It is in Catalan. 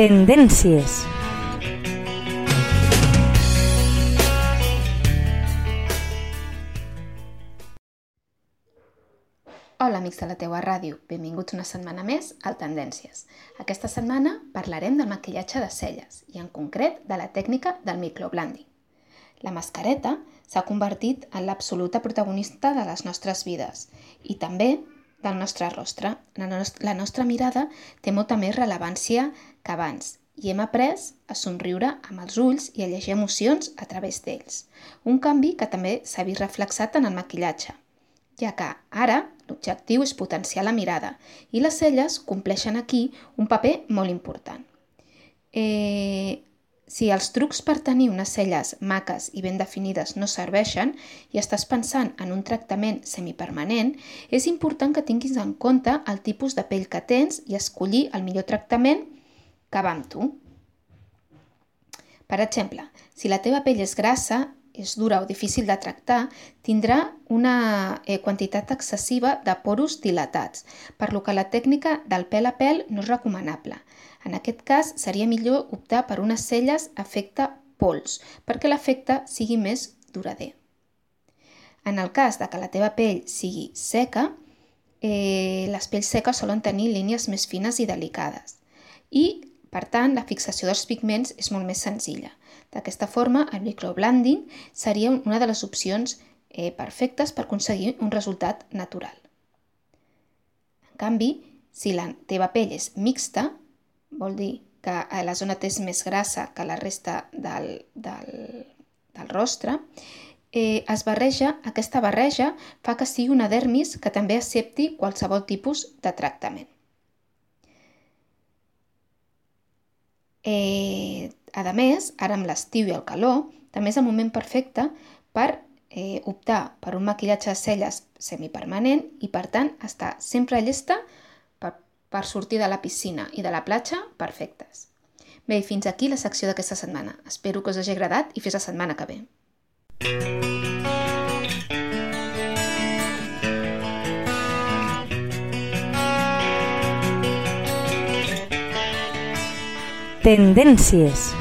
Tendències. Hola, amics de la teua ràdio. Benvinguts una setmana més al Tendències. Aquesta setmana parlarem del maquillatge de celles i, en concret, de la tècnica del microblending. La mascareta s'ha convertit en l'absoluta protagonista de les nostres vides i també del nostre rostre. La, nost la nostra mirada té molta més rellevància que abans i hem après a somriure amb els ulls i a llegir emocions a través d'ells. Un canvi que també s'ha vist reflexat en el maquillatge, ja que ara l'objectiu és potenciar la mirada i les celles compleixen aquí un paper molt important. Eh, si els trucs per tenir unes celles maques i ben definides no serveixen i estàs pensant en un tractament semipermanent, és important que tinguis en compte el tipus de pell que tens i escollir el millor tractament que va amb tu. Per exemple, si la teva pell és grassa, és dura o difícil de tractar, tindrà una eh, quantitat excessiva de poros dilatats, per lo que la tècnica del pèl a pèl no és recomanable. En aquest cas, seria millor optar per unes celles efecte pols, perquè l'efecte sigui més durader. En el cas de que la teva pell sigui seca, eh, les pells seques solen tenir línies més fines i delicades. I, per tant, la fixació dels pigments és molt més senzilla. D'aquesta forma, el microblending seria una de les opcions eh, perfectes per aconseguir un resultat natural. En canvi, si la teva pell és mixta, vol dir que a la zona és més grassa que la resta del, del, del rostre, eh, es barreja, aquesta barreja fa que sigui una dermis que també accepti qualsevol tipus de tractament. Eh, a més, ara amb l'estiu i el calor, també és el moment perfecte per eh, optar per un maquillatge de celles semipermanent i, per tant, estar sempre llesta per, per sortir de la piscina i de la platja perfectes. Bé, fins aquí la secció d'aquesta setmana. Espero que us hagi agradat i fins la setmana que ve. Tendències.